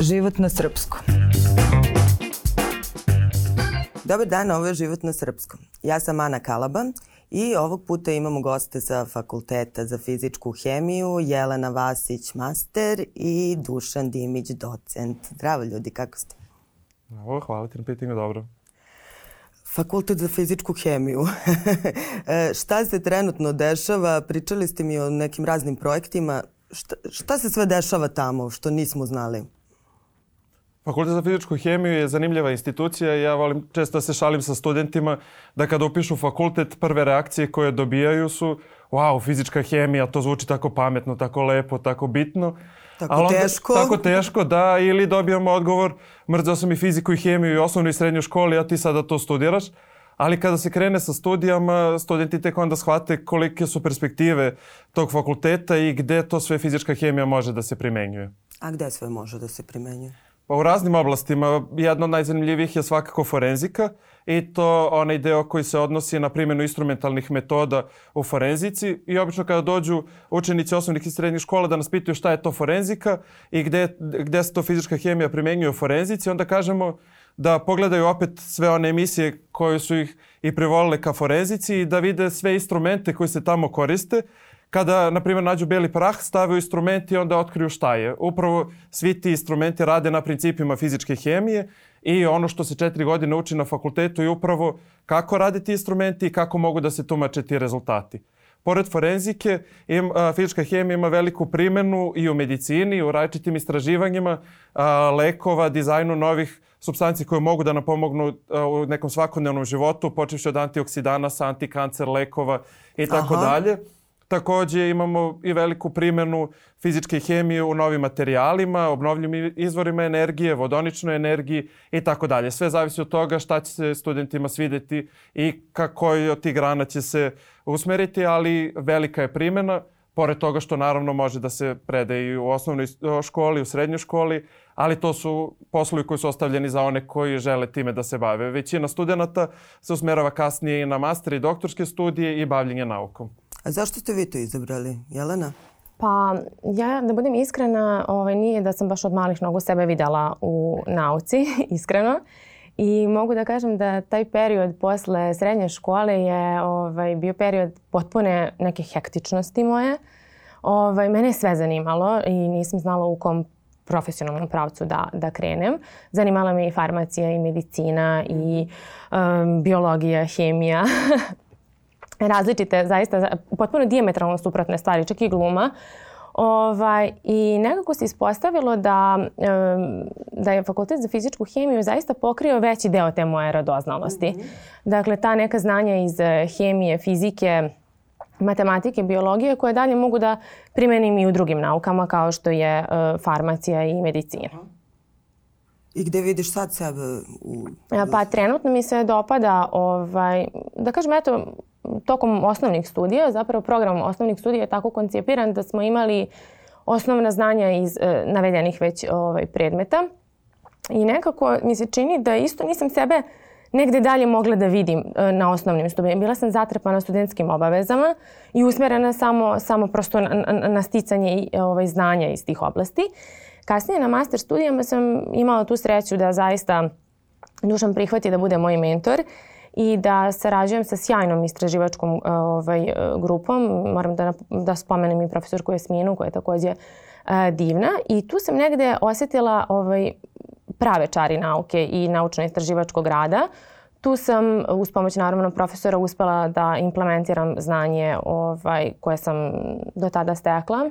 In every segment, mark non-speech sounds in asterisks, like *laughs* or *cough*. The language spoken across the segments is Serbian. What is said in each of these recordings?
Život na srpskom. Dobar dan, ovo je Život na srpskom. Ja sam Ana Kalaba i ovog puta imamo goste sa Fakulteta za fizičku hemiju, Jelena Vasić, master i Dušan Dimić, docent. Zdravo ljudi, kako ste? Ovo, hvala ti na pitanju, dobro. Fakultet za fizičku hemiju. *laughs* E, šta se trenutno dešava? Pričali ste mi o nekim raznim projektima. Šta, šta se sve dešava tamo što nismo znali? Fakultet za fizičku hemiju je zanimljiva institucija i ja volim često da se šalim sa studentima da kada upišu fakultet prve reakcije koje dobijaju su wow, fizička hemija, to zvuči tako pametno, tako lepo, tako bitno. Tako onda, teško. Tako teško, da, ili dobijamo odgovor, mrzao sam i fiziku i hemiju i osnovnu i srednju školu, a ti sada to studiraš. Ali kada se krene sa studijama, studenti tek onda shvate kolike su perspektive tog fakulteta i gde to sve fizička hemija može da se primenjuje. A gde sve može da se primenjuje? Pa u raznim oblastima. Jedna od najzanimljivijih je svakako forenzika i to onaj deo koji se odnosi na primjenu instrumentalnih metoda u forenzici i obično kada dođu učenici osnovnih i srednjih škola da nas pitaju šta je to forenzika i gde, gde se to fizička hemija primenjuje u forenzici, onda kažemo da pogledaju opet sve one emisije koje su ih i privolile ka forenzici i da vide sve instrumente koji se tamo koriste kada, na primjer, nađu beli prah, stave u instrument i onda otkriju šta je. Upravo svi ti instrumenti rade na principima fizičke hemije i ono što se četiri godine uči na fakultetu je upravo kako rade ti instrumenti i kako mogu da se tumače ti rezultati. Pored forenzike, im, a, fizička hemija ima veliku primenu i u medicini, u različitim istraživanjima a, lekova, dizajnu novih substanci koje mogu da nam pomognu a, u nekom svakodnevnom životu, počevši od antioksidanasa, antikancer lekova i tako dalje. Takođe imamo i veliku primenu fizičke hemije u novim materijalima, obnovljivim izvorima energije, vodoničnoj energiji i tako dalje. Sve zavisi od toga šta će se studentima svideti i kako od tih grana će se usmeriti, ali velika je primena, pored toga što naravno može da se prede i u osnovnoj školi, u srednjoj školi, ali to su poslovi koji su ostavljeni za one koji žele time da se bave. Većina studenta se usmerava kasnije i na master i doktorske studije i bavljenje naukom. A zašto ste vi to izabrali, Jelena? Pa ja, da budem iskrena, ovaj, nije da sam baš od malih nogu sebe videla u nauci, *laughs* iskreno. I mogu da kažem da taj period posle srednje škole je ovaj, bio period potpune neke hektičnosti moje. Ovaj, mene je sve zanimalo i nisam znala u kom profesionalnom pravcu da, da krenem. Zanimala me i farmacija i medicina i um, biologija, hemija, *laughs* različite, zaista potpuno diametralno suprotne stvari, čak i gluma. Ovaj, I nekako se ispostavilo da, da je fakultet za fizičku hemiju zaista pokrio veći deo te moje radoznalosti. Mm -hmm. Dakle, ta neka znanja iz eh, hemije, fizike, matematike, biologije koje dalje mogu da primenim i u drugim naukama kao što je uh, farmacija i medicina. I gde vidiš sad sebe? U... Pa trenutno mi se dopada, ovaj, da kažem, eto, tokom osnovnih studija, zapravo program osnovnih studija je tako koncipiran da smo imali osnovna znanja iz e, navedenih već ovaj, predmeta. I nekako mi se čini da isto nisam sebe negde dalje mogla da vidim e, na osnovnim studijama. Bila sam zatrpana studentskim obavezama i usmerena samo, samo prosto na, na, na sticanje ovaj, znanja iz tih oblasti. Kasnije na master studijama sam imala tu sreću da zaista Dušan prihvati da bude moj mentor i da sarađujem sa sjajnom istraživačkom e, ovaj, e, grupom. Moram da, da spomenem i profesorku Jasminu koja je takođe uh, divna i tu sam negde osetila ovaj, prave čari nauke i naučno-istraživačkog rada. Tu sam uz pomoć naravno profesora uspela da implementiram znanje ovaj, koje sam do tada stekla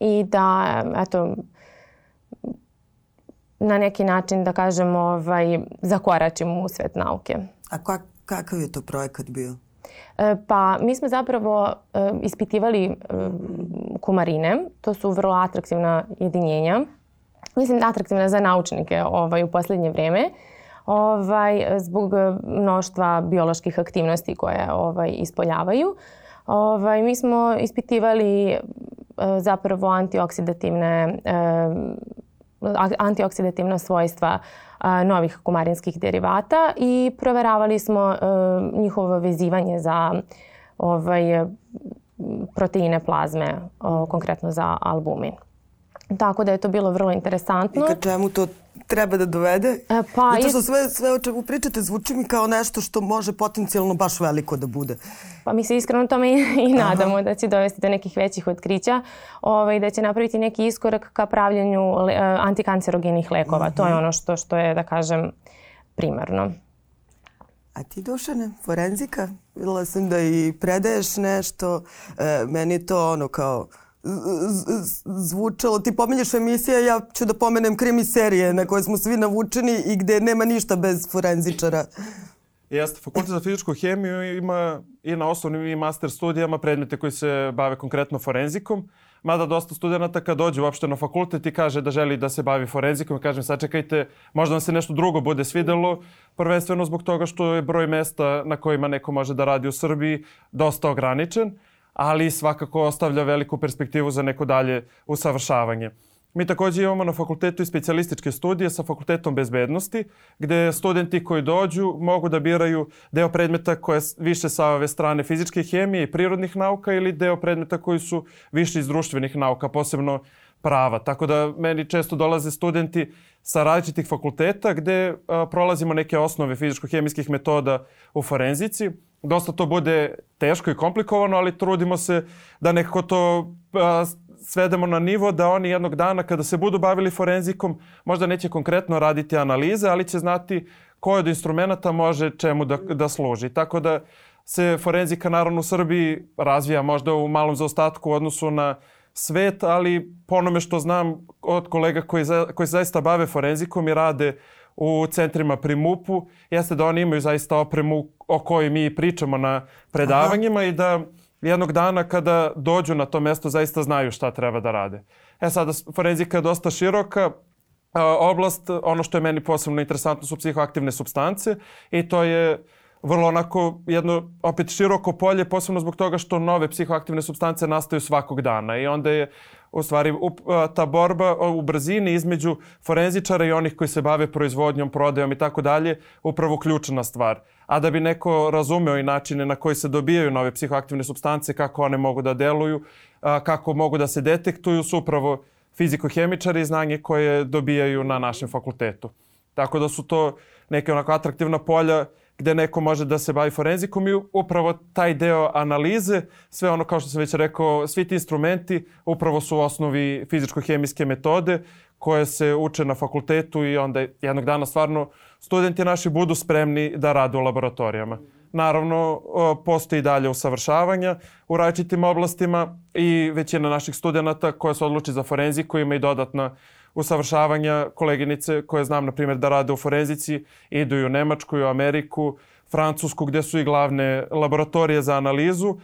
i da eto, na neki način da kažem ovaj, zakoračim u svet nauke. A kak, kakav je to projekat bio? E, pa mi smo zapravo e, ispitivali e, kumarine. To su vrlo atraktivna jedinjenja. Mislim atraktivna za naučnike ovaj, u poslednje vreme ovaj, zbog mnoštva bioloških aktivnosti koje ovaj, ispoljavaju. Ovaj, mi smo ispitivali zapravo antioksidativne antioksidativna svojstva novih kumarinskih derivata i proveravali smo e, njihovo vezivanje za ovaj, proteine plazme, konkretno za albumin. Tako da je to bilo vrlo interesantno. I ka čemu to treba da dovede? E, pa, Zato što sve, sve o čemu pričate zvuči mi kao nešto što može potencijalno baš veliko da bude. Pa mi se iskreno tome i, i nadamo Aha. da će dovesti do nekih većih otkrića ovaj, da će napraviti neki iskorak ka pravljenju le, e, antikancerogenih lekova. Uh -huh. To je mhm. ono što, što je, da kažem, primarno. A ti Dušane, forenzika? Videla sam da i predaješ nešto. E, meni je to ono kao zvučalo, ti pominješ emisija, ja ću da pomenem krimi serije na koje smo svi navučeni i gde nema ništa bez forenzičara. Jeste, fakultet za fizičku hemiju ima i na osnovnim i master studijama predmete koji se bave konkretno forenzikom. Mada dosta studenta kad dođe uopšte na fakultet i kaže da želi da se bavi forenzikom i kažem sačekajte, možda vam se nešto drugo bude svidelo, prvenstveno zbog toga što je broj mesta na kojima neko može da radi u Srbiji dosta ograničen ali svakako ostavlja veliku perspektivu za neko dalje usavršavanje. Mi takođe imamo na fakultetu i specijalističke studije sa fakultetom bezbednosti, gde studenti koji dođu mogu da biraju deo predmeta koje više sa ove strane fizičke hemije i prirodnih nauka ili deo predmeta koji su više iz društvenih nauka, posebno prava. Tako da meni često dolaze studenti sa različitih fakulteta gde a, prolazimo neke osnove fizičko-hemijskih metoda u forenzici dosta to bude teško i komplikovano, ali trudimo se da nekako to a, svedemo na nivo da oni jednog dana kada se budu bavili forenzikom možda neće konkretno raditi analize, ali će znati koji od instrumenta može čemu da, da služi. Tako da se forenzika naravno u Srbiji razvija možda u malom zaostatku u odnosu na svet, ali po onome što znam od kolega koji, za, koji se zaista bave forenzikom i rade u centrima pri MUP-u jeste da oni imaju zaista opremu o kojoj mi pričamo na predavanjima Aha. i da jednog dana kada dođu na to mesto zaista znaju šta treba da rade. E sada, forenzika je dosta široka, oblast, ono što je meni posebno interesantno su psihoaktivne substance i to je vrlo onako jedno opet široko polje, posebno zbog toga što nove psihoaktivne substance nastaju svakog dana i onda je u stvari ta borba u brzini između forenzičara i onih koji se bave proizvodnjom, prodajom i tako dalje upravo ključna stvar. A da bi neko razumeo i načine na koji se dobijaju nove psihoaktivne substance, kako one mogu da deluju, kako mogu da se detektuju, su upravo fizikohemičari i znanje koje dobijaju na našem fakultetu. Tako da su to neke onako atraktivna polja gde neko može da se bavi forenzikom i upravo taj deo analize, sve ono kao što sam već rekao, svi ti instrumenti upravo su u osnovi fizičko-hemijske metode koje se uče na fakultetu i onda jednog dana stvarno studenti naši budu spremni da rade u laboratorijama. Naravno, postoji dalje usavršavanja u različitim oblastima i većina naših studenta koja se odluči za forenziku ima i dodatna usavršavanja koleginice koje znam, na primjer, da rade u forenzici, idu i u Nemačku, i u Ameriku, Francusku, gde su i glavne laboratorije za analizu,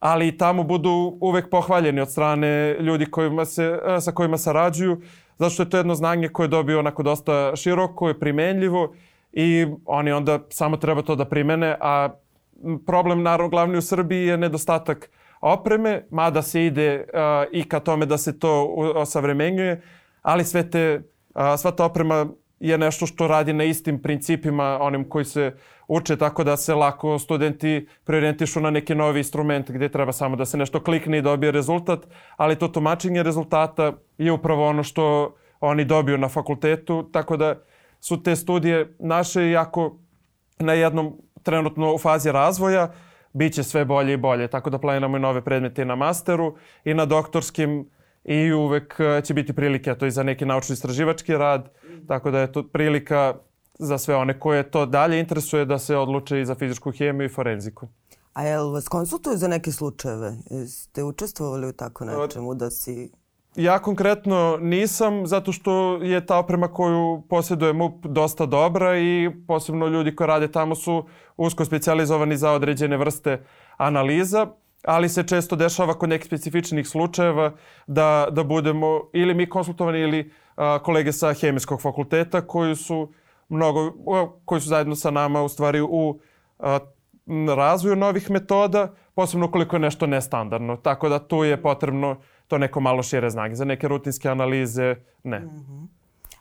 ali i tamo budu uvek pohvaljeni od strane ljudi kojima se, sa kojima sarađuju, zato što je to jedno znanje koje je dobio onako dosta široko i primenljivo i oni onda samo treba to da primene, a problem naravno glavni u Srbiji je nedostatak opreme, mada se ide uh, i ka tome da se to osavremenjuje, ali sve te, a, sva ta oprema je nešto što radi na istim principima onim koji se uče tako da se lako studenti preorientišu na neki novi instrument gdje treba samo da se nešto klikne i dobije rezultat, ali to tumačenje rezultata je upravo ono što oni dobiju na fakultetu, tako da su te studije naše jako na jednom trenutno u fazi razvoja, bit će sve bolje i bolje, tako da planiramo i nove predmete na masteru i na doktorskim i uvek e, će biti prilike, to i za neki naučno-istraživački rad, tako da je to prilika za sve one koje to dalje interesuje da se odluče i za fizičku hemiju i forenziku. A jel vas konsultuju za neke slučajeve? Ste učestvovali u tako nečemu da si... Ja konkretno nisam, zato što je ta oprema koju posjeduje MUP dosta dobra i posebno ljudi koji rade tamo su usko specializovani za određene vrste analiza ali se često dešava kod nekih specifičnih slučajeva da, da budemo ili mi konsultovani ili a, kolege sa hemijskog fakulteta koji su mnogo, koji su zajedno sa nama u stvari u a, razvoju novih metoda, posebno koliko je nešto nestandardno. Tako da tu je potrebno to neko malo šire znanje. Za neke rutinske analize ne. Mm -hmm.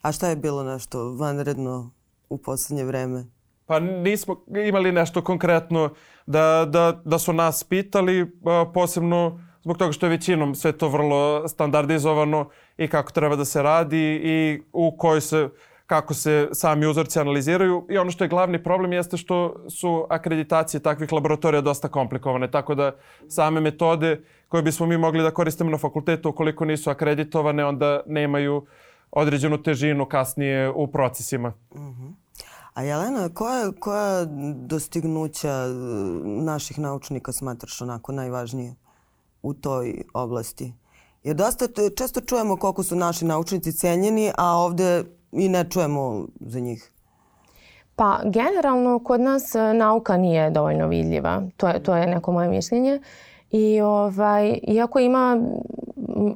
A šta je bilo nešto vanredno u poslednje vreme? Pa nismo imali nešto konkretno da, da, da su nas pitali, posebno zbog toga što je većinom sve to vrlo standardizovano i kako treba da se radi i u kojoj se kako se sami uzorci analiziraju i ono što je glavni problem jeste što su akreditacije takvih laboratorija dosta komplikovane, tako da same metode koje bismo mi mogli da koristimo na fakultetu ukoliko nisu akreditovane, onda nemaju određenu težinu kasnije u procesima. Uh mhm. -huh. A Jelena, koja, koja dostignuća e, naših naučnika smatraš onako najvažnije u toj oblasti? Jer dosta često čujemo koliko su naši naučnici cenjeni, a ovde i ne čujemo za njih. Pa generalno kod nas e, nauka nije dovoljno vidljiva. To je, to je neko moje mišljenje. I ovaj, iako ima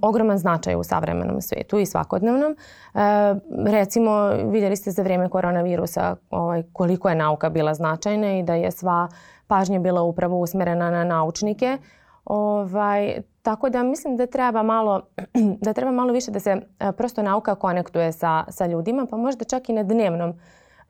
ogroman značaj u savremenom svetu i svakodnevnom. E, recimo, vidjeli ste za vrijeme koronavirusa ovaj, koliko je nauka bila značajna i da je sva pažnja bila upravo usmerena na naučnike. Ovaj, tako da mislim da treba malo, *clears throat* da treba malo više da se e, prosto nauka konektuje sa, sa ljudima, pa možda čak i na dnevnom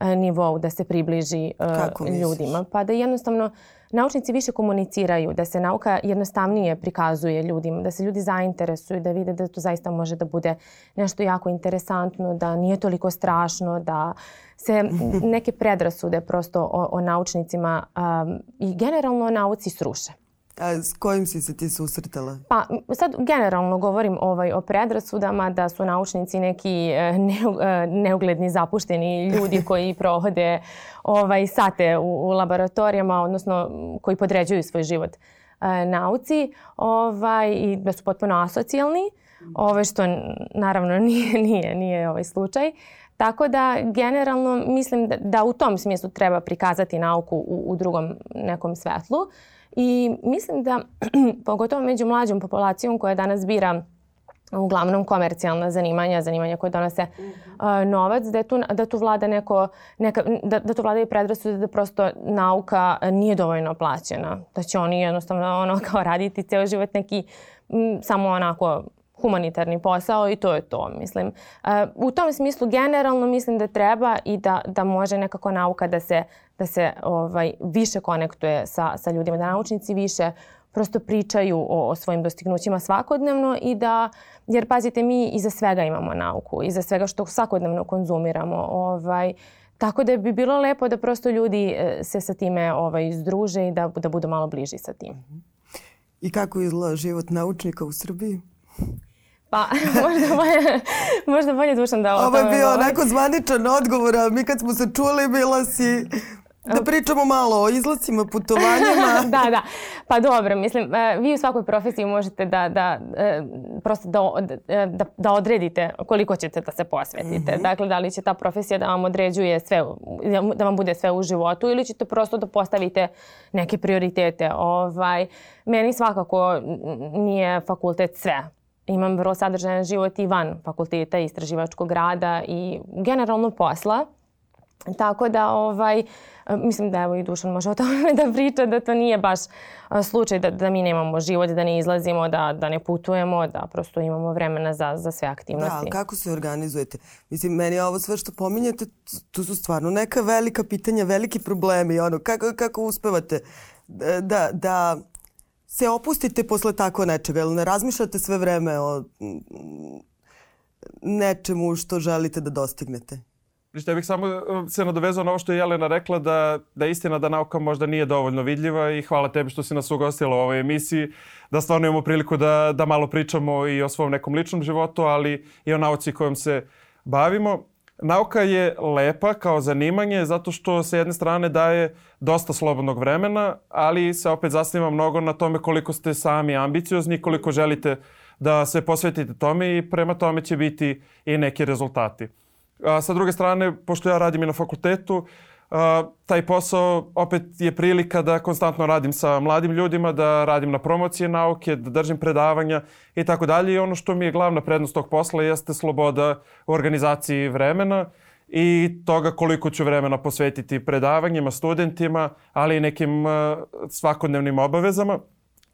e, nivou da se približi Kako ljudima. Pa da jednostavno naučnici više komuniciraju, da se nauka jednostavnije prikazuje ljudima, da se ljudi zainteresuju, da vide da to zaista može da bude nešto jako interesantno, da nije toliko strašno, da se *laughs* neke predrasude prosto o, o naučnicima um, i generalno o nauci sruše. A s kojim si se ti susretala? Pa sad generalno govorim ovaj, o predrasudama da su naučnici neki e, ne, e, neugledni zapušteni ljudi *laughs* koji provode ovaj, sate u, u laboratorijama, odnosno koji podređuju svoj život e, nauci ovaj, i da su potpuno asocijalni, ovaj, što naravno *laughs* nije, nije, nije ovaj slučaj. Tako da generalno mislim da, da u tom smislu treba prikazati nauku u, u drugom nekom svetlu. I mislim da, *clears throat* pogotovo među mlađom populacijom koja danas bira uglavnom komercijalna zanimanja, zanimanja koje donose uh, novac, da, tu, da tu vlada neko, neka, da, da tu vladaju predrasude da prosto nauka nije dovoljno plaćena. Da će oni jednostavno ono *laughs* kao raditi ceo život neki m, samo onako humanitarni posao i to je to, mislim. Uh, u tom smislu generalno mislim da treba i da, da može nekako nauka da se, da se ovaj, više konektuje sa, sa ljudima, da naučnici više prosto pričaju o, o svojim dostignućima svakodnevno i da, jer pazite, mi iza svega imamo nauku, iza svega što svakodnevno konzumiramo. Ovaj, tako da bi bilo lepo da prosto ljudi e, se sa time ovaj, združe i da, da budu malo bliži sa tim. I kako izgleda život naučnika u Srbiji? Pa, *laughs* možda bolje, možda bolje dušan da o Ovo je bio onako zvaničan odgovor, a mi kad smo se čuli bila si Da pričamo malo o izlacima, putovanjima. *laughs* da, da. Pa dobro, mislim, e, vi u svakoj profesiji možete da, da e, prosto da, e, da, da odredite koliko ćete da se posvetite. Mm -hmm. Dakle, da li će ta profesija da vam određuje sve, da vam bude sve u životu ili ćete prosto da postavite neke prioritete. Ovaj, meni svakako nije fakultet sve imam vrlo sadržajan život i van fakulteta istraživačkog rada i generalno posla. Tako da, ovaj, mislim da evo i Dušan može o tome *laughs* da priča, da to nije baš slučaj da, da mi nemamo život, da ne izlazimo, da, da ne putujemo, da prosto imamo vremena za, za sve aktivnosti. Da, kako se organizujete? Mislim, meni ovo sve što pominjete, tu su stvarno neka velika pitanja, veliki problemi. Ono, kako, kako uspevate da, da se opustite posle tako nečega? Ili ne razmišljate sve vreme o nečemu što želite da dostignete? Ništa, ja bih samo uh, se nadovezao na ovo što je Jelena rekla da, da je istina da nauka možda nije dovoljno vidljiva i hvala tebi što si nas ugostila u ovoj emisiji, da stvarno imamo priliku da, da malo pričamo i o svom nekom ličnom životu, ali i o nauci kojom se bavimo. Nauka je lepa kao zanimanje zato što sa jedne strane daje dosta slobodnog vremena, ali se opet zasniva mnogo na tome koliko ste sami ambiciozni, koliko želite da se posvetite tome i prema tome će biti i neki rezultati. A, sa druge strane, pošto ja radim i na fakultetu, a, taj posao opet je prilika da konstantno radim sa mladim ljudima, da radim na promocije nauke, da držim predavanja i tako dalje. I ono što mi je glavna prednost tog posla jeste sloboda u organizaciji vremena i toga koliko ću vremena posvetiti predavanjima, studentima, ali i nekim svakodnevnim obavezama.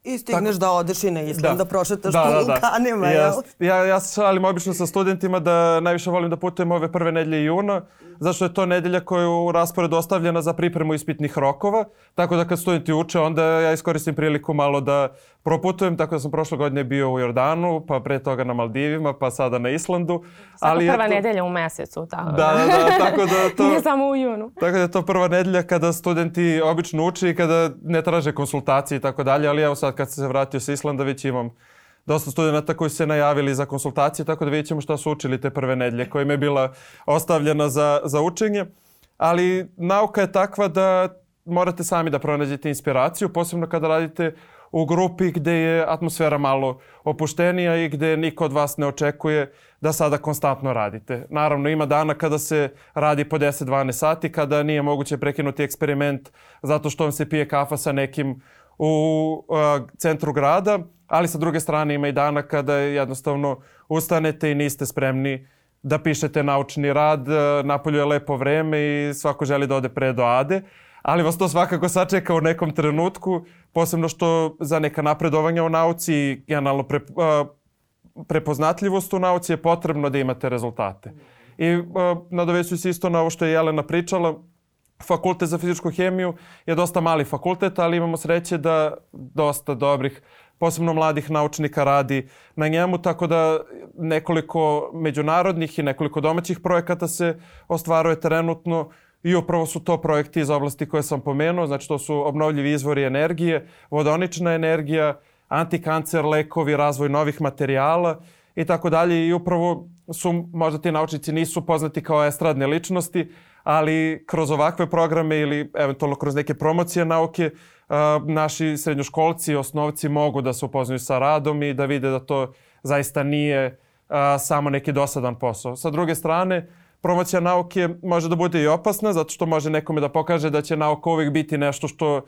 I stigneš Tako, da odeš i na Island, da, da prošetaš da, po da, vulkanima, da. jel? Ja, ja šalim obično sa studentima da najviše volim da putujem ove prve nedelje juna, zašto je to nedelja koja je u rasporedu ostavljena za pripremu ispitnih rokova, tako da kad studenti uče, onda ja iskoristim priliku malo da proputujem, tako da sam prošle godine bio u Jordanu, pa pre toga na Maldivima, pa sada na Islandu. Svaka Ali prva eto, nedelja u mesecu, tako da. Da, da, tako da *laughs* to... Nije samo u junu. Tako da je to prva nedelja kada studenti obično uče i kada ne traže konsultacije i tako dalje, ali evo sad kad se vratio sa Islanda već imam dosta studenta koji se najavili za konsultacije, tako da vidjet ćemo šta su učili te prve nedelje koja im je bila ostavljena za, za učenje. Ali nauka je takva da morate sami da pronađete inspiraciju, posebno kada radite u grupi gde je atmosfera malo opuštenija i gde niko od vas ne očekuje da sada konstantno radite. Naravno, ima dana kada se radi po 10-12 sati, kada nije moguće prekinuti eksperiment zato što vam se pije kafa sa nekim u uh, centru grada, ali sa druge strane ima i dana kada jednostavno ustanete i niste spremni da pišete naučni rad, napolju je lepo vreme i svako želi da ode pre do Ade, ali vas to svakako sačeka u nekom trenutku, posebno što za neka napredovanja u nauci i generalno pre, uh, prepoznatljivost u nauci je potrebno da imate rezultate. I nadoveću se isto na ovo što je Jelena pričala, fakultet za fizičku hemiju je dosta mali fakultet, ali imamo sreće da dosta dobrih posebno mladih naučnika radi na njemu, tako da nekoliko međunarodnih i nekoliko domaćih projekata se ostvaruje trenutno i upravo su to projekti iz oblasti koje sam pomenuo, znači to su obnovljivi izvori energije, vodonična energija, antikancer, lekovi, razvoj novih materijala i tako dalje i upravo su, možda ti naučnici nisu poznati kao estradne ličnosti, ali kroz ovakve programe ili eventualno kroz neke promocije nauke naši srednjoškolci i osnovci mogu da se upoznaju sa radom i da vide da to zaista nije samo neki dosadan posao. Sa druge strane, promocija nauke može da bude i opasna zato što može nekome da pokaže da će nauka uvijek biti nešto što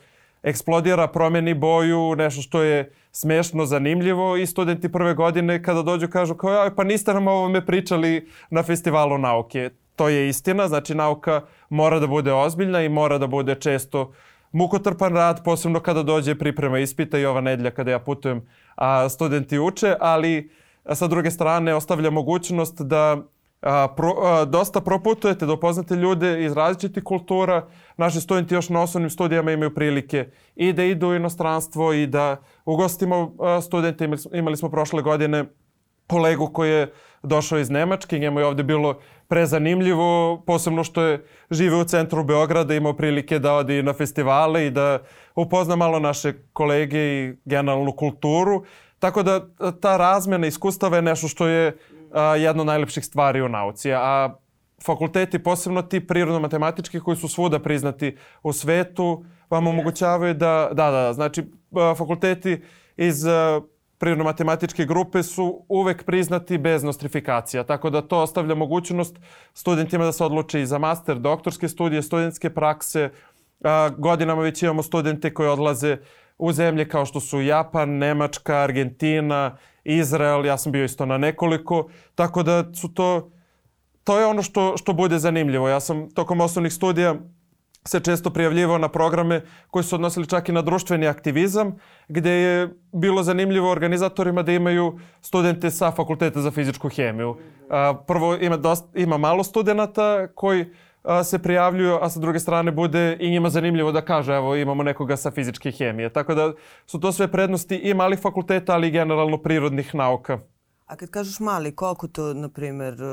eksplodira, promeni boju, nešto što je smešno, zanimljivo i studenti prve godine kada dođu kažu kao pa niste nam ovome pričali na festivalu nauke. To je istina, znači nauka mora da bude ozbiljna i mora da bude često mukotrpan rad, posebno kada dođe priprema ispita i ova nedlja kada ja putujem, a studenti uče, ali sa druge strane ostavlja mogućnost da a, pro, a, dosta proputujete, da upoznate ljude iz različitih kultura. Naši studenti još na osnovnim studijama imaju prilike i da idu u inostranstvo i da ugostimo a, studente. Imali, imali smo prošle godine kolegu koji je došao iz Nemačke, njemu je ovde bilo prezanimljivo, posebno što je žive u centru Beograda, imao prilike da odi na festivale i da upozna malo naše kolege i generalnu kulturu. Tako da ta razmena iskustava je nešto što je a, jedna od najlepših stvari u nauci. A fakulteti, posebno ti prirodno-matematički koji su svuda priznati u svetu, vam omogućavaju da, da, da, znači fakulteti iz prirodno-matematičke grupe su uvek priznati bez nostrifikacija, tako da to ostavlja mogućnost studentima da se odluče i za master, doktorske studije, studentske prakse. Godinama već imamo studente koji odlaze u zemlje kao što su Japan, Nemačka, Argentina, Izrael, ja sam bio isto na nekoliko, tako da su to, to je ono što, što bude zanimljivo. Ja sam tokom osnovnih studija se često prijavljivao na programe koji su odnosili čak i na društveni aktivizam, gde je bilo zanimljivo organizatorima da imaju studente sa fakulteta za fizičku hemiju. Prvo ima, dosta, ima malo studenta koji se prijavljuju, a sa druge strane bude i njima zanimljivo da kaže evo imamo nekoga sa fizičke hemije. Tako da su to sve prednosti i malih fakulteta, ali i generalno prirodnih nauka. A kad kažeš mali, koliko to, na primjer, e,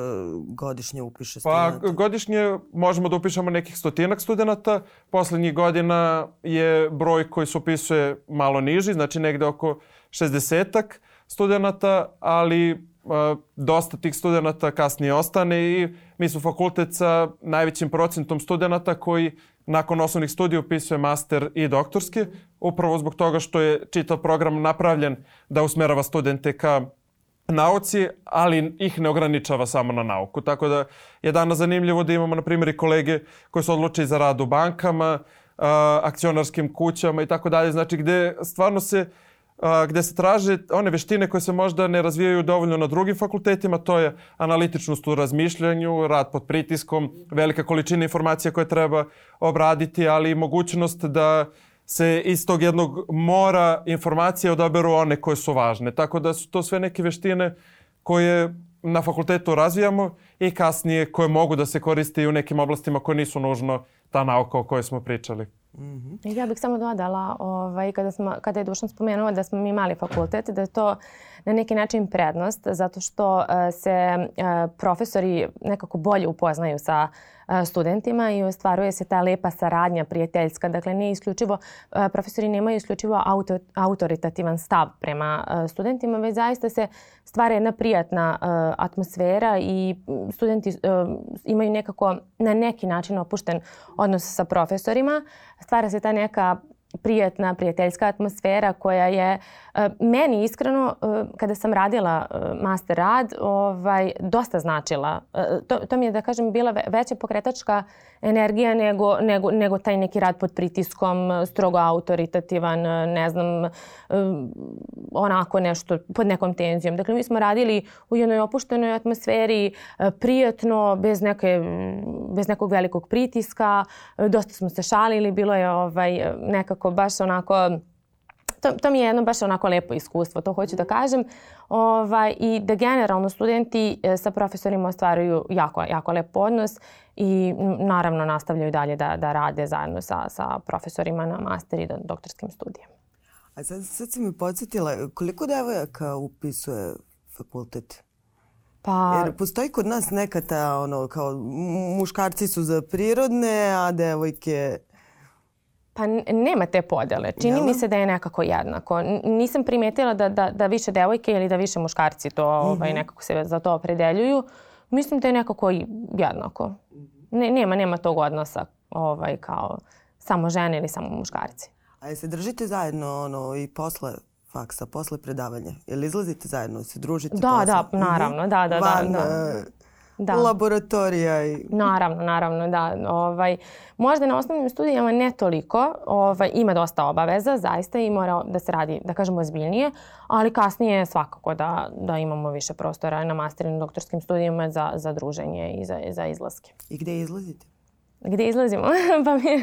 godišnje upiše studenta? Pa godišnje možemo da upišemo nekih stotinak studenta. Poslednjih godina je broj koji se upisuje malo niži, znači negde oko 60-ak studenta, ali uh, dosta tih studenta kasnije ostane i mi smo fakultet sa najvećim procentom studenta koji nakon osnovnih studija upisuje master i doktorski, upravo zbog toga što je čitav program napravljen da usmerava studente ka nauci, ali ih ne ograničava samo na nauku. Tako da je danas zanimljivo da imamo, na primjer, i kolege koji su odlučili za rad u bankama, akcionarskim kućama i tako dalje. Znači, gde stvarno se gde se traže one veštine koje se možda ne razvijaju dovoljno na drugim fakultetima, to je analitičnost u razmišljanju, rad pod pritiskom, velika količina informacija koje treba obraditi, ali i mogućnost da uh, se iz tog jednog mora informacija odaberu one koje su važne. Tako da su to sve neke veštine koje na fakultetu razvijamo i kasnije koje mogu da se koriste i u nekim oblastima koje nisu nužno ta nauka o kojoj smo pričali. Mm -hmm. Ja bih samo dodala, ovaj, kada, smo, kada je Dušan spomenuo da smo mi mali fakultet, da je to na neki način prednost zato što uh, se uh, profesori nekako bolje upoznaju sa studentima i ostvaruje se ta lepa saradnja prijateljska. Dakle, ne isključivo, profesori nemaju isključivo auto, autoritativan stav prema studentima, već zaista se stvara jedna prijatna atmosfera i studenti imaju nekako na neki način opušten odnos sa profesorima. Stvara se ta neka prijatna, prijateljska atmosfera koja je e, meni iskreno e, kada sam radila e, master rad ovaj, dosta značila. To, to mi je da kažem bila veća pokretačka energija nego, nego, nego taj neki rad pod pritiskom, strogo autoritativan, ne znam, onako nešto pod nekom tenzijom. Dakle, mi smo radili u jednoj opuštenoj atmosferi, prijatno, bez, neke, bez nekog velikog pritiska. Dosta smo se šalili, bilo je ovaj, nekako baš onako to, to mi je jedno baš onako lepo iskustvo, to hoću da kažem. Ovaj, I da generalno studenti e, sa profesorima ostvaruju jako, jako lep odnos i naravno nastavljaju dalje da, da rade zajedno sa, sa profesorima na master i doktorskim studijama. A sad, sad si mi podsjetila, koliko devojaka upisuje fakultet? Pa... Jer postoji kod nas neka ta, ono, kao muškarci su za prirodne, a devojke Pa nema te podele. Čini mi se da je nekako jednako. Nisam primetila da, da, da više devojke ili da više muškarci to ovaj, mhm. nekako se za to opredeljuju. Mislim da je nekako jednako. Ne, nema, nema tog odnosa ovaj, kao samo žene ili samo muškarci. A se držite zajedno ono, i posle faksa, posle predavanja? Jel izlazite zajedno, se družite? Da, posle? da, naravno, da, da, Van, da. da. Da. laboratorija. I... Naravno, naravno, da. Ovaj, možda na osnovnim studijama ne toliko, ovaj, ima dosta obaveza, zaista i mora da se radi, da kažemo, ozbiljnije, ali kasnije svakako da, da imamo više prostora na masternim doktorskim studijama za, za druženje i za, za izlaske. I gde izlazite? Gde izlazimo? *laughs* pa mi,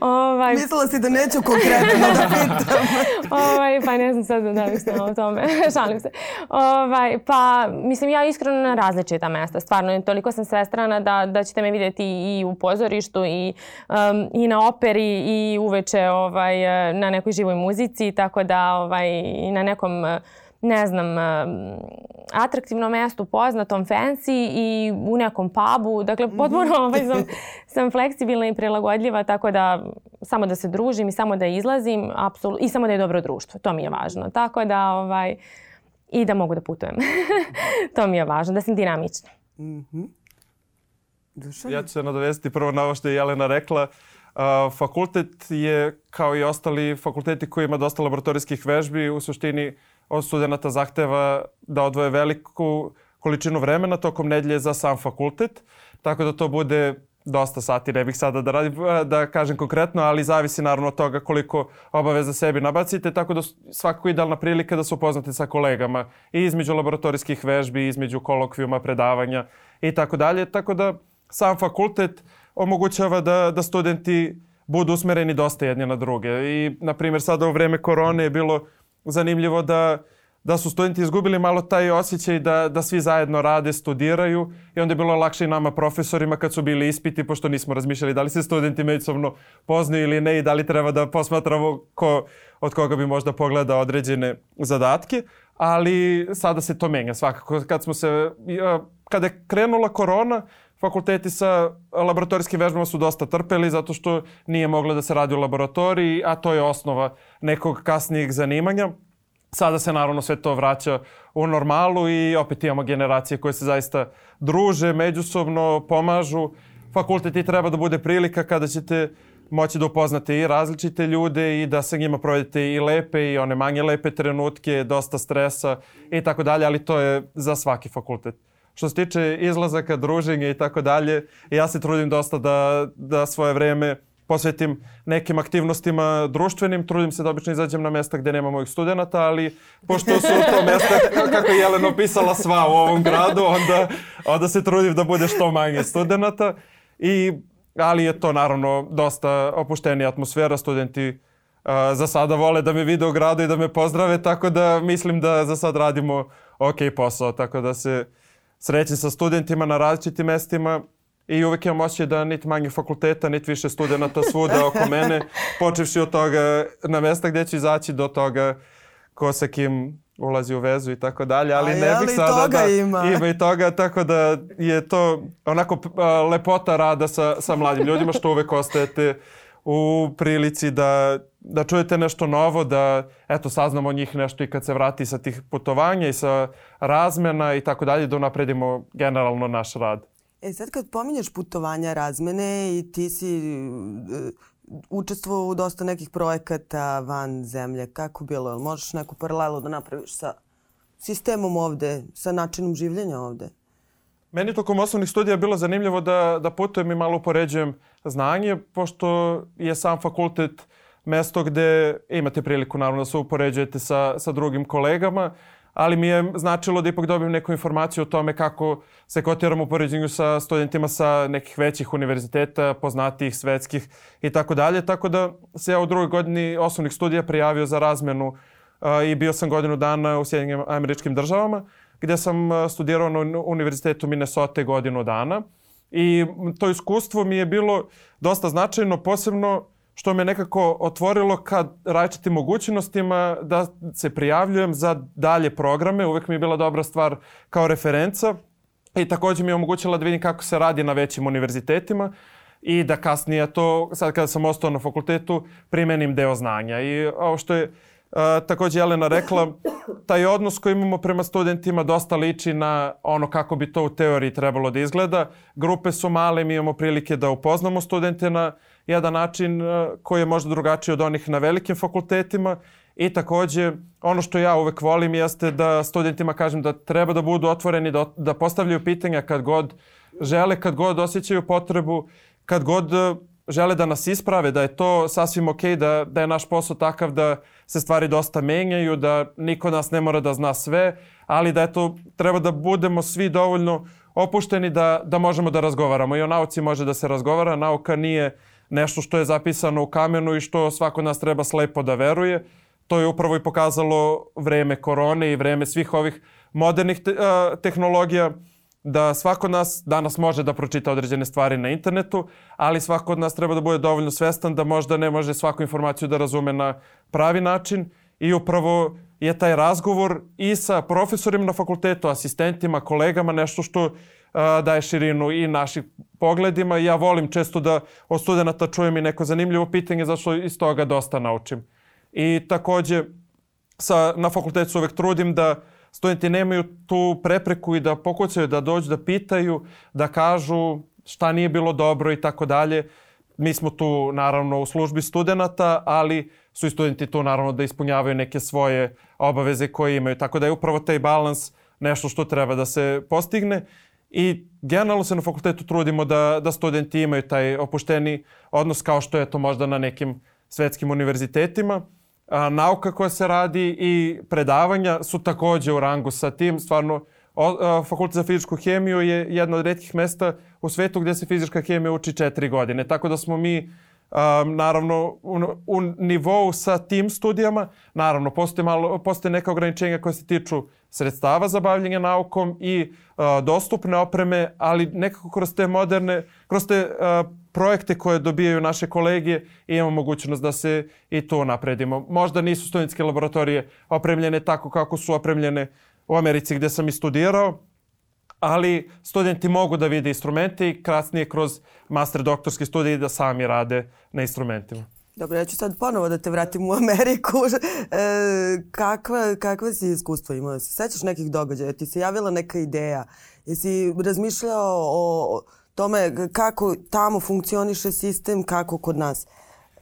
ovaj... Mislila si da neću konkretno da pitam. *laughs* ovaj, pa ne znam sad da bih snala o tome. *laughs* Šalim se. Ovaj, pa, mislim, ja iskreno na različita mesta. Stvarno, toliko sam svestrana da, da ćete me vidjeti i u pozorištu i, um, i na operi i uveče ovaj, na nekoj živoj muzici. Tako da ovaj, i na nekom uh, ne znam, atraktivnom mestu, poznatom, fancy i u nekom pubu. Dakle, mhm. potpuno ovaj, sam, sam fleksibilna i prilagodljiva, tako da samo da se družim i samo da izlazim apsolutno, i samo da je dobro društvo. To mi je važno. Tako da, ovaj, i da mogu da putujem. *laughs* to mi je važno, da sam dinamična. Mm -hmm. Dušan? Ja ću se nadovesti prvo na ovo što je Jelena rekla. Uh, fakultet je, kao i ostali fakulteti koji ima dosta laboratorijskih vežbi, u suštini od studenta zahteva da odvoje veliku količinu vremena tokom nedelje za sam fakultet, tako da to bude dosta sati, ne bih sada da radim, da kažem konkretno, ali zavisi naravno od toga koliko obaveza sebi nabacite, tako da svakako idealna prilika da se upoznate sa kolegama i između laboratorijskih vežbi, između kolokvijuma, predavanja i tako dalje, tako da sam fakultet omogućava da, da studenti budu usmereni dosta jedni na druge. I, na primjer, sada u vreme korone je bilo zanimljivo da, da su studenti izgubili malo taj osjećaj da, da svi zajedno rade, studiraju i onda je bilo lakše i nama profesorima kad su bili ispiti, pošto nismo razmišljali da li se studenti međusobno poznaju ili ne i da li treba da posmatramo ko, od koga bi možda pogleda određene zadatke, ali sada se to menja svakako. Kad smo se, kada je krenula korona, fakulteti sa laboratorijskim vežbama su dosta trpeli zato što nije moglo da se radi u laboratoriji, a to je osnova nekog kasnijeg zanimanja. Sada se naravno sve to vraća u normalu i opet imamo generacije koje se zaista druže, međusobno pomažu. Fakultet i treba da bude prilika kada ćete moći da upoznate i različite ljude i da sa njima provedete i lepe i one manje lepe trenutke, dosta stresa i tako dalje, ali to je za svaki fakultet što se tiče izlazaka, druženja i tako dalje, ja se trudim dosta da, da svoje vreme posvetim nekim aktivnostima društvenim. Trudim se da obično izađem na mesta gde nema mojih studenta, ali pošto su to *laughs* mesta, kako je Jelena opisala, sva u ovom gradu, onda, onda se trudim da bude što manje studenta. I, ali je to naravno dosta opuštenija atmosfera. Studenti uh, za sada vole da me vide u gradu i da me pozdrave, tako da mislim da za sad radimo ok posao, tako da se srećen sa studentima na različitim mestima i uvek imam osjećaj da niti manje fakulteta, niti više studenta svuda oko mene, počevši od toga na mesta gde ću izaći do toga ko sa kim ulazi u vezu i tako dalje, ali ne bih sada toga da ima? ima i toga, tako da je to onako a, lepota rada sa, sa mladim ljudima što uvek ostajete u prilici da, da čujete nešto novo, da eto saznamo njih nešto i kad se vrati sa tih putovanja i sa razmena i tako dalje, da unapredimo generalno naš rad. E sad kad pominješ putovanja, razmene i ti si e, učestvovao u dosta nekih projekata van zemlje, kako bilo? Možeš neku paralelu da napraviš sa sistemom ovde, sa načinom življenja ovde? Meni tokom osnovnih studija je bilo zanimljivo da, da putujem i malo upoređujem znanje, pošto je sam fakultet mesto gde imate priliku naravno da se upoređujete sa, sa drugim kolegama, ali mi je značilo da ipak dobijem neku informaciju o tome kako se kotiram u poređenju sa studentima sa nekih većih univerziteta, poznatijih, svetskih i tako dalje. Tako da se ja u drugoj godini osnovnih studija prijavio za razmenu a, i bio sam godinu dana u Sjedinim američkim državama gde sam a, studirao na Univerzitetu Minnesota godinu dana. I to iskustvo mi je bilo dosta značajno, posebno što me nekako otvorilo kad različitim mogućnostima da se prijavljujem za dalje programe. Uvek mi je bila dobra stvar kao referenca i takođe mi je omogućila da vidim kako se radi na većim univerzitetima i da kasnije to, sad kada sam ostao na fakultetu, primenim deo znanja. I ovo što je a, takođe Jelena rekla, taj odnos koji imamo prema studentima dosta liči na ono kako bi to u teoriji trebalo da izgleda. Grupe su male, mi imamo prilike da upoznamo studente na jedan način koji je možda drugačiji od onih na velikim fakultetima i takođe ono što ja uvek volim jeste da studentima kažem da treba da budu otvoreni, da, da postavljaju pitanja kad god žele, kad god osjećaju potrebu, kad god žele da nas isprave, da je to sasvim ok, da, da je naš posao takav da se stvari dosta menjaju, da niko nas ne mora da zna sve, ali da eto, treba da budemo svi dovoljno opušteni da, da možemo da razgovaramo. I o nauci može da se razgovara, nauka nije nešto što je zapisano u kamenu i što svako nas treba slepo da veruje. To je upravo i pokazalo vreme korone i vreme svih ovih modernih te, a, tehnologija da svako od nas danas može da pročita određene stvari na internetu, ali svako od nas treba da bude dovoljno svestan da možda ne može svaku informaciju da razume na pravi način i upravo je taj razgovor i sa profesorima na fakultetu, asistentima, kolegama, nešto što a, daje širinu i naših pogledima. Ja volim često da od studenta čujem i neko zanimljivo pitanje, zašto iz toga dosta naučim. I takođe, sa, na fakultetu uvek trudim da studenti nemaju tu prepreku i da pokucaju, da dođu, da pitaju, da kažu šta nije bilo dobro i tako dalje. Mi smo tu naravno u službi studenta, ali su i studenti tu naravno da ispunjavaju neke svoje obaveze koje imaju. Tako da je upravo taj balans nešto što treba da se postigne. I generalno se na fakultetu trudimo da, da studenti imaju taj opušteni odnos kao što je to možda na nekim svetskim univerzitetima a, nauka koja se radi i predavanja su takođe u rangu sa tim. Stvarno, o, Fakultet za fizičku hemiju je jedno od redkih mesta u svetu gde se fizička hemija uči četiri godine. Tako da smo mi a, naravno u, u nivou sa tim studijama. Naravno, postoje, malo, postoje neka ograničenja koje se tiču sredstava za bavljanje naukom i a, dostupne opreme, ali nekako kroz te moderne, kroz te a, projekte koje dobijaju naše kolegije i imamo mogućnost da se i to napredimo. Možda nisu studentske laboratorije opremljene tako kako su opremljene u Americi gde sam i studirao, ali studenti mogu da vide instrumente i kasnije kroz master doktorske studije da sami rade na instrumentima. Dobro, ja ću sad ponovo da te vratim u Ameriku. *laughs* E, kakva, kakva si iskustva imao? Se sećaš nekih događaja? Ti se javila neka ideja? Jesi razmišljao o tome kako tamo funkcioniše sistem, kako kod nas?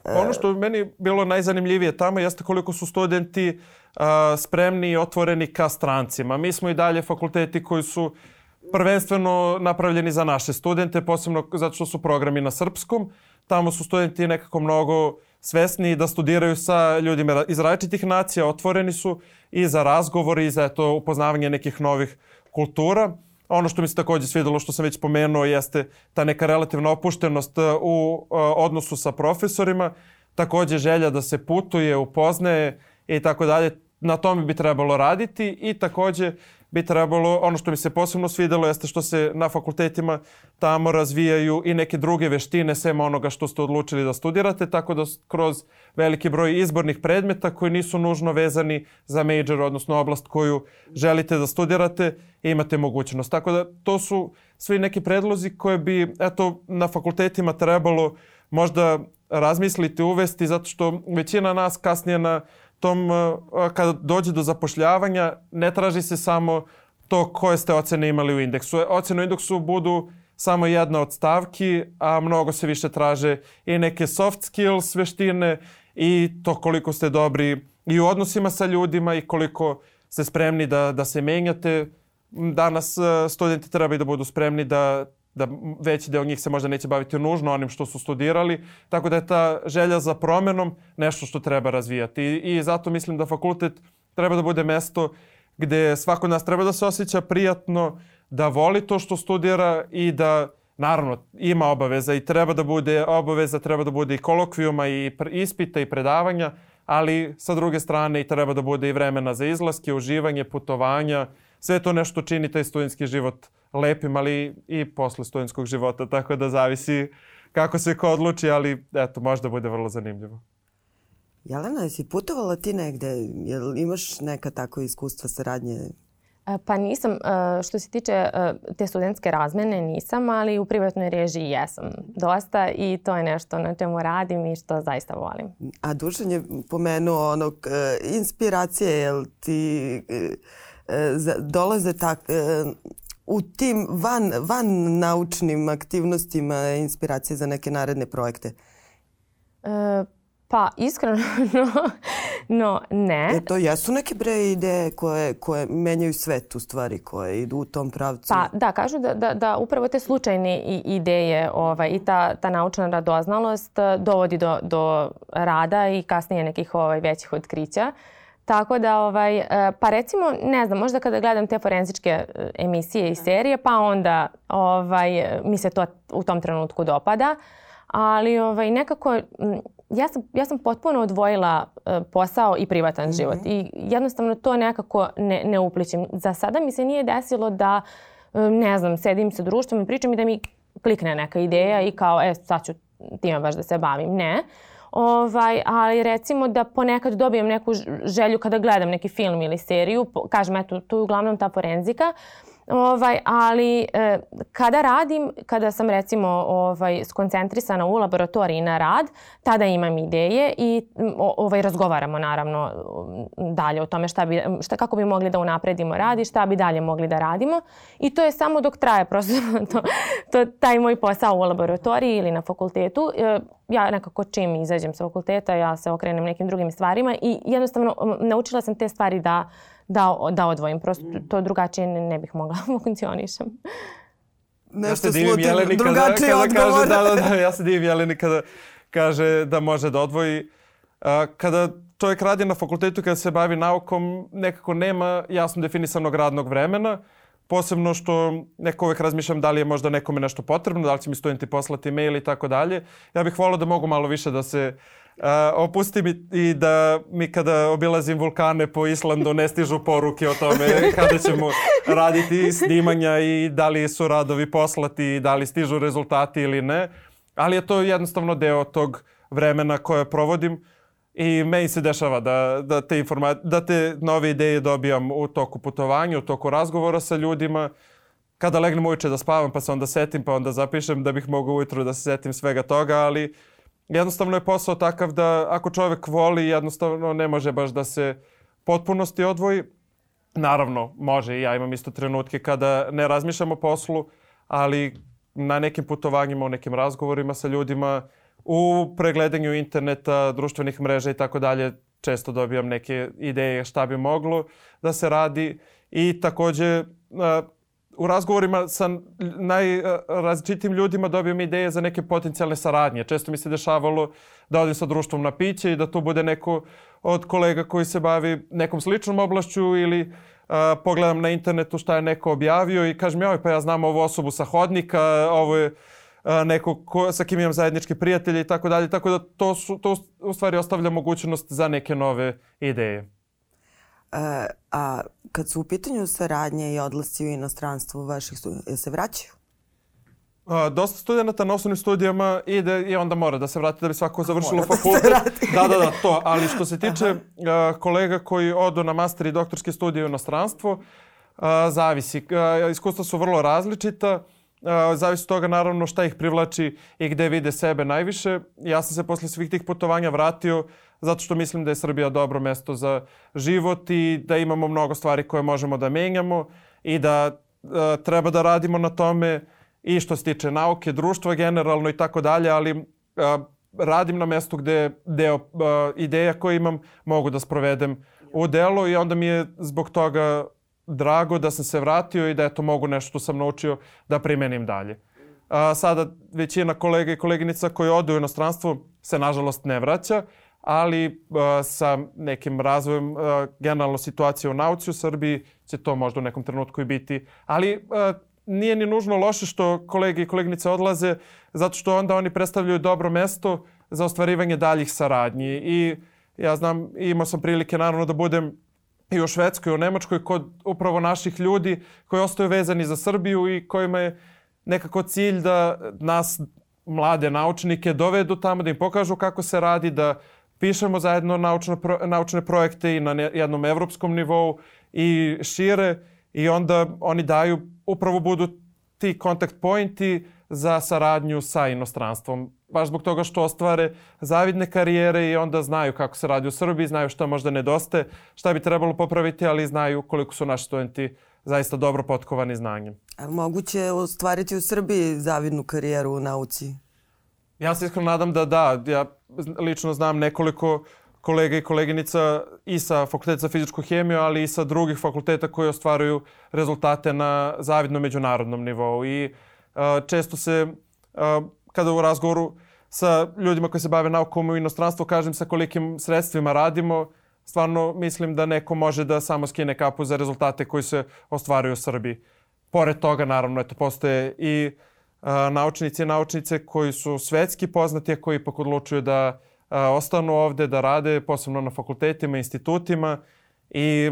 Ono što meni bilo najzanimljivije tamo jeste koliko su studenti a, spremni i otvoreni ka strancima. Mi smo i dalje fakulteti koji su prvenstveno napravljeni za naše studente, posebno zato što su programi na srpskom. Tamo su studenti nekako mnogo svesni da studiraju sa ljudima iz različitih nacija, otvoreni su i za razgovor i za to upoznavanje nekih novih kultura. Ono što mi se takođe svidelo, što sam već pomenuo, jeste ta neka relativna opuštenost uh, u uh, odnosu sa profesorima, takođe želja da se putuje, upoznaje i tako dalje. Na tome bi trebalo raditi i takođe bi trebalo, ono što mi se posebno svidelo jeste što se na fakultetima tamo razvijaju i neke druge veštine sem onoga što ste odlučili da studirate, tako da kroz veliki broj izbornih predmeta koji nisu nužno vezani za major, odnosno oblast koju želite da studirate, imate mogućnost. Tako da to su svi neki predlozi koje bi eto, na fakultetima trebalo možda razmisliti, uvesti, zato što većina nas kasnije na tom, kada dođe do zapošljavanja, ne traži se samo to koje ste ocene imali u indeksu. Ocene u indeksu budu samo jedna od stavki, a mnogo se više traže i neke soft skills veštine i to koliko ste dobri i u odnosima sa ljudima i koliko ste spremni da, da se menjate. Danas studenti trebaju da budu spremni da da veći deo njih se možda neće baviti nužno onim što su studirali, tako da je ta želja za promenom nešto što treba razvijati. I, i zato mislim da fakultet treba da bude mesto gde svako nas treba da se osjeća prijatno, da voli to što studira i da naravno ima obaveza i treba da bude obaveza, treba da bude i kolokvijuma i ispita i predavanja, ali sa druge strane i treba da bude i vremena za izlaske, uživanje, putovanja, sve to nešto čini taj studentski život lepim, ali i posle studentskog života, tako da zavisi kako se ko odluči, ali eto, možda bude vrlo zanimljivo. Jelena, jesi putovala ti negde? Jel imaš neka tako iskustva saradnje e, Pa nisam. E, što se tiče e, te studentske razmene nisam, ali u privatnoj režiji jesam dosta i to je nešto na čemu radim i što zaista volim. A Dušan je pomenuo onog inspiracije, jel ti dolaze tak, u tim van, van naučnim aktivnostima inspiracije za neke naredne projekte? E, pa iskreno no, *laughs* no ne. E, to jesu neke bre ideje koje, koje menjaju svet u stvari, koje idu u tom pravcu. Pa da, kažu da, da, da upravo te slučajne ideje ovaj, i ta, ta naučna radoznalost e, dovodi do, do rada i kasnije nekih ovaj, većih otkrića. Uh, Tako da, ovaj, e, pa recimo, ne znam, možda kada gledam te forenzičke e, emisije i serije, pa onda ovaj, mi se to u tom trenutku dopada. Ali ovaj, nekako, ja sam, ja sam potpuno odvojila e, posao i privatan mm -hmm. život. I jednostavno to nekako ne, ne upličim. Za sada mi se nije desilo da, ne znam, sedim sa društvom i pričam i da mi klikne neka ideja i kao, e, sad ću time baš da se bavim. Ne. Ovaj, ali recimo da ponekad dobijem neku želju kada gledam neki film ili seriju, kažem eto, tu je uglavnom ta forenzika, Ovaj, ali e, kada radim, kada sam recimo ovaj, skoncentrisana u laboratoriji na rad, tada imam ideje i ovaj, razgovaramo naravno dalje o tome šta bi, šta, kako bi mogli da unapredimo rad i šta bi dalje mogli da radimo. I to je samo dok traje prosto *laughs* to, to, taj moj posao u laboratoriji ili na fakultetu. E, ja nekako čim izađem sa fakulteta, ja se okrenem nekim drugim stvarima i jednostavno naučila sam te stvari da da, da odvojim. Prosto to drugačije ne, ne bih mogla *laughs* da funkcionišem. Nešto ja slutim, drugačije kada, kada odgovor. Kaže, da, da, da, *laughs* ja se divim Jeleni kada kaže da može da odvoji. A, kada čovjek radi na fakultetu, kada se bavi naukom, nekako nema jasno definisanog radnog vremena. Posebno što neko uvek razmišljam da li je možda nekome nešto potrebno, da li će mi studenti poslati mail i tako dalje. Ja bih volao da mogu malo više da se Uh, opusti mi i da mi kada obilazim vulkane po Islandu ne stižu poruke o tome kada ćemo raditi snimanja i da li su radovi poslati i da li stižu rezultati ili ne. Ali je to jednostavno deo tog vremena koje provodim i meni se dešava da, da, te, da te nove ideje dobijam u toku putovanja, u toku razgovora sa ljudima. Kada legnem uveče da spavam pa se onda setim pa onda zapišem da bih mogao ujutru da se setim svega toga, ali uh, jednostavno je posao takav da ako čovek voli, jednostavno ne može baš da se potpunosti odvoji. Naravno, može i ja imam isto trenutke kada ne razmišljam o poslu, ali na nekim putovanjima, u nekim razgovorima sa ljudima, u pregledanju interneta, društvenih mreža i tako dalje, često dobijam neke ideje šta bi moglo da se radi i takođe u razgovorima sa najrazličitim ljudima dobijem ideje za neke potencijalne saradnje. Često mi se dešavalo da odim sa društvom na piće i da tu bude neko od kolega koji se bavi nekom sličnom oblašću ili a, pogledam na internetu šta je neko objavio i kažem joj pa ja znam ovu osobu sa hodnika, ovo je neko ko, sa kim imam zajednički prijatelje i tako dalje. Tako da to, su, to u stvari ostavlja mogućnost za neke nove ideje. E, a kad su u pitanju saradnje i odlasci u inostranstvo vaših studenta, se vraćaju? A, dosta studenta na osnovnim studijama ide i onda mora da se vrati da bi svako završilo da fakultet. Da, da, da, to. Ali što se tiče a, kolega koji odu na master i doktorske studije u inostranstvo, a, zavisi. A, iskustva su vrlo različita. A, zavisi od toga naravno šta ih privlači i gde vide sebe najviše. Ja sam se posle svih tih putovanja vratio zato što mislim da je Srbija dobro mesto za život i da imamo mnogo stvari koje možemo da menjamo i da a, treba da radimo na tome i što se tiče nauke, društva generalno i tako dalje, ali a, radim na mestu gde deo a, ideja koje imam mogu da sprovedem u delu i onda mi je zbog toga drago da sam se vratio i da eto mogu nešto što sam naučio da primenim dalje. A, sada većina kolega i koleginica koji ode u inostranstvo se nažalost ne vraća, ali a, sa nekim razvojem a, generalno situacije u nauci u Srbiji će to možda u nekom trenutku i biti. Ali a, nije ni nužno loše što kolege i koleginice odlaze, zato što onda oni predstavljaju dobro mesto za ostvarivanje daljih saradnji. I ja znam, imao sam prilike naravno da budem i u Švedskoj, i u Nemačkoj, kod upravo naših ljudi koji ostaju vezani za Srbiju i kojima je nekako cilj da nas, mlade naučnike, dovedu tamo, da im pokažu kako se radi, da pišemo zajedno naučne, naučne projekte i na jednom evropskom nivou i šire i onda oni daju, upravo budu ti kontakt pointi za saradnju sa inostranstvom. Baš zbog toga što ostvare zavidne karijere i onda znaju kako se radi u Srbiji, znaju šta možda nedostaje, šta bi trebalo popraviti, ali znaju koliko su naši studenti zaista dobro potkovani znanjem. A moguće ostvariti u Srbiji zavidnu karijeru u nauci? Ja se iskreno nadam da da. Ja lično znam nekoliko kolega i koleginica i sa Fakulteta za fizičku hemiju, ali i sa drugih fakulteta koji ostvaruju rezultate na zavidnom međunarodnom nivou. I često se, kada u razgovoru sa ljudima koji se bave naukom u inostranstvu, kažem sa kolikim sredstvima radimo, stvarno mislim da neko može da samo skine kapu za rezultate koji se ostvaruju u Srbiji. Pored toga, naravno, eto, postoje i uh, naučnici i naučnice koji su svetski poznati, a koji ipak odlučuju da a, ostanu ovde da rade, posebno na fakultetima, institutima i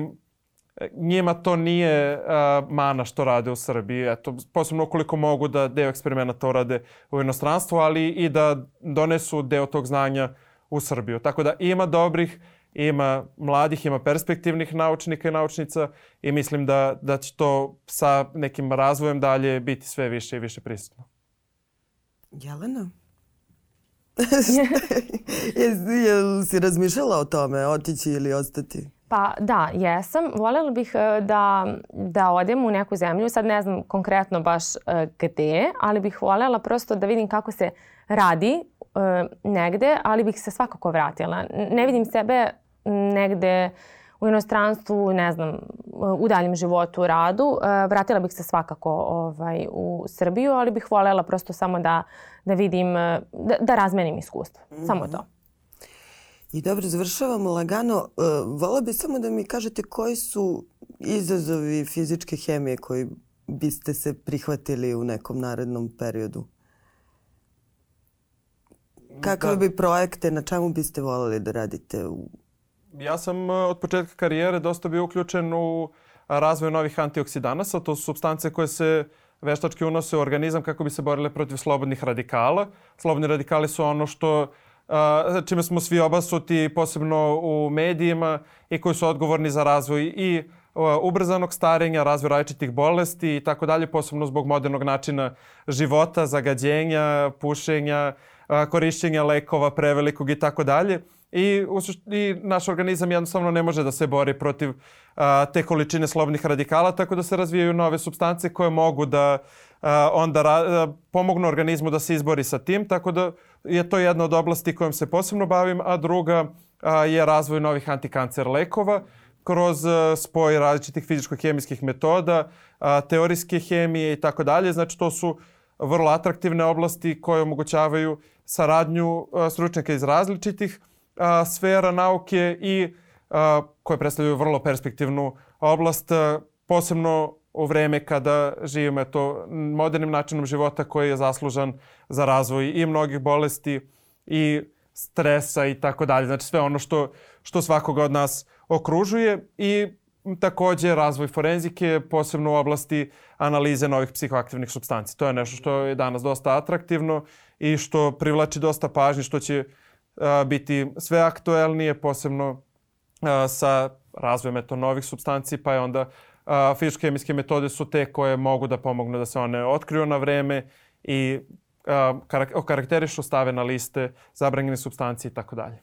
e, njima to nije a, mana što rade u Srbiji. Eto, posebno ukoliko mogu da deo eksperimenta rade u inostranstvu, ali i da donesu deo tog znanja u Srbiju. Tako da ima dobrih, ima mladih, ima perspektivnih naučnika i naučnica i mislim da, da će to sa nekim razvojem dalje biti sve više i više prisutno. Jelena? *laughs* Jel si razmišljala o tome, otići ili ostati? Pa da, jesam. Voljela bih e, da, da odem u neku zemlju. Sad ne znam konkretno baš e, gde, ali bih voljela prosto da vidim kako se radi e, negde, ali bih se svakako vratila. Ne vidim sebe negde u inostranstvu, ne znam, u daljem životu, u radu. Vratila bih se svakako ovaj, u Srbiju, ali bih voljela prosto samo da, da vidim, da, da razmenim iskustvo. Mm -hmm. Samo to. I dobro, završavamo lagano. Uh, Vola bi samo da mi kažete koji su izazovi fizičke hemije koji biste se prihvatili u nekom narednom periodu? Kakve da. bi projekte, na čemu biste volili da radite? U... Ja sam uh, od početka karijere dosta bio uključen u razvoj novih antioksidanasa. To su substance koje se veštački unose u organizam kako bi se borile protiv slobodnih radikala. Slobodni radikali su ono što čime smo svi obasuti, posebno u medijima i koji su odgovorni za razvoj i ubrzanog starenja, razvoj različitih bolesti i tako dalje, posebno zbog modernog načina života, zagađenja, pušenja, korišćenja lekova prevelikog i tako dalje. I, I naš organizam jednostavno ne može da se bori protiv a, te količine slobodnih radikala, tako da se razvijaju nove substance koje mogu da a, onda ra, pomognu organizmu da se izbori sa tim, tako da je to jedna od oblasti kojom se posebno bavim, a druga a, je razvoj novih antikancer lekova kroz spoj različitih fizičko-hemijskih metoda, teorijske hemije i tako dalje. Znači to su vrlo atraktivne oblasti koje omogućavaju saradnju stručnjaka iz različitih a, sfera nauke i a, koje predstavljaju vrlo perspektivnu oblast, a, posebno u vreme kada živimo to modernim načinom života koji je zaslužan za razvoj i mnogih bolesti i stresa i tako dalje. Znači sve ono što, što svakoga od nas okružuje i takođe razvoj forenzike, posebno u oblasti analize novih psihoaktivnih substanci. To je nešto što je danas dosta atraktivno i što privlači dosta pažnje, što će a, biti sve aktuelnije, posebno sa razvojem eto novih substanci, pa je onda fizičko-hemijske metode su te koje mogu da pomognu da se one otkriju na vreme i okarakterišu, stave na liste zabranjene substancije i tako dalje.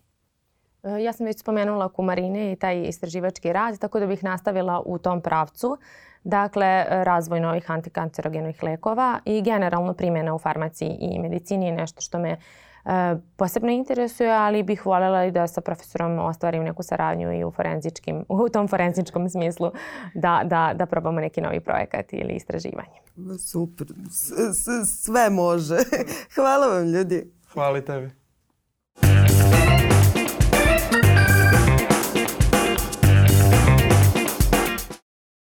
E, ja sam već spomenula kumarine i taj istraživački rad, tako da bih nastavila u tom pravcu. Dakle, razvoj novih antikancerogenih lekova i generalno primjena u farmaciji i medicini je nešto što me e, E, posebno interesuje, ali bih voljela i da sa profesorom ostvarim neku saradnju i u forenzičkim, u tom forenzičkom smislu da, da, da probamo neki novi projekat ili istraživanje. Super, s, s, sve može. *laughs* Hvala vam ljudi. Hvala tebi. Thank you.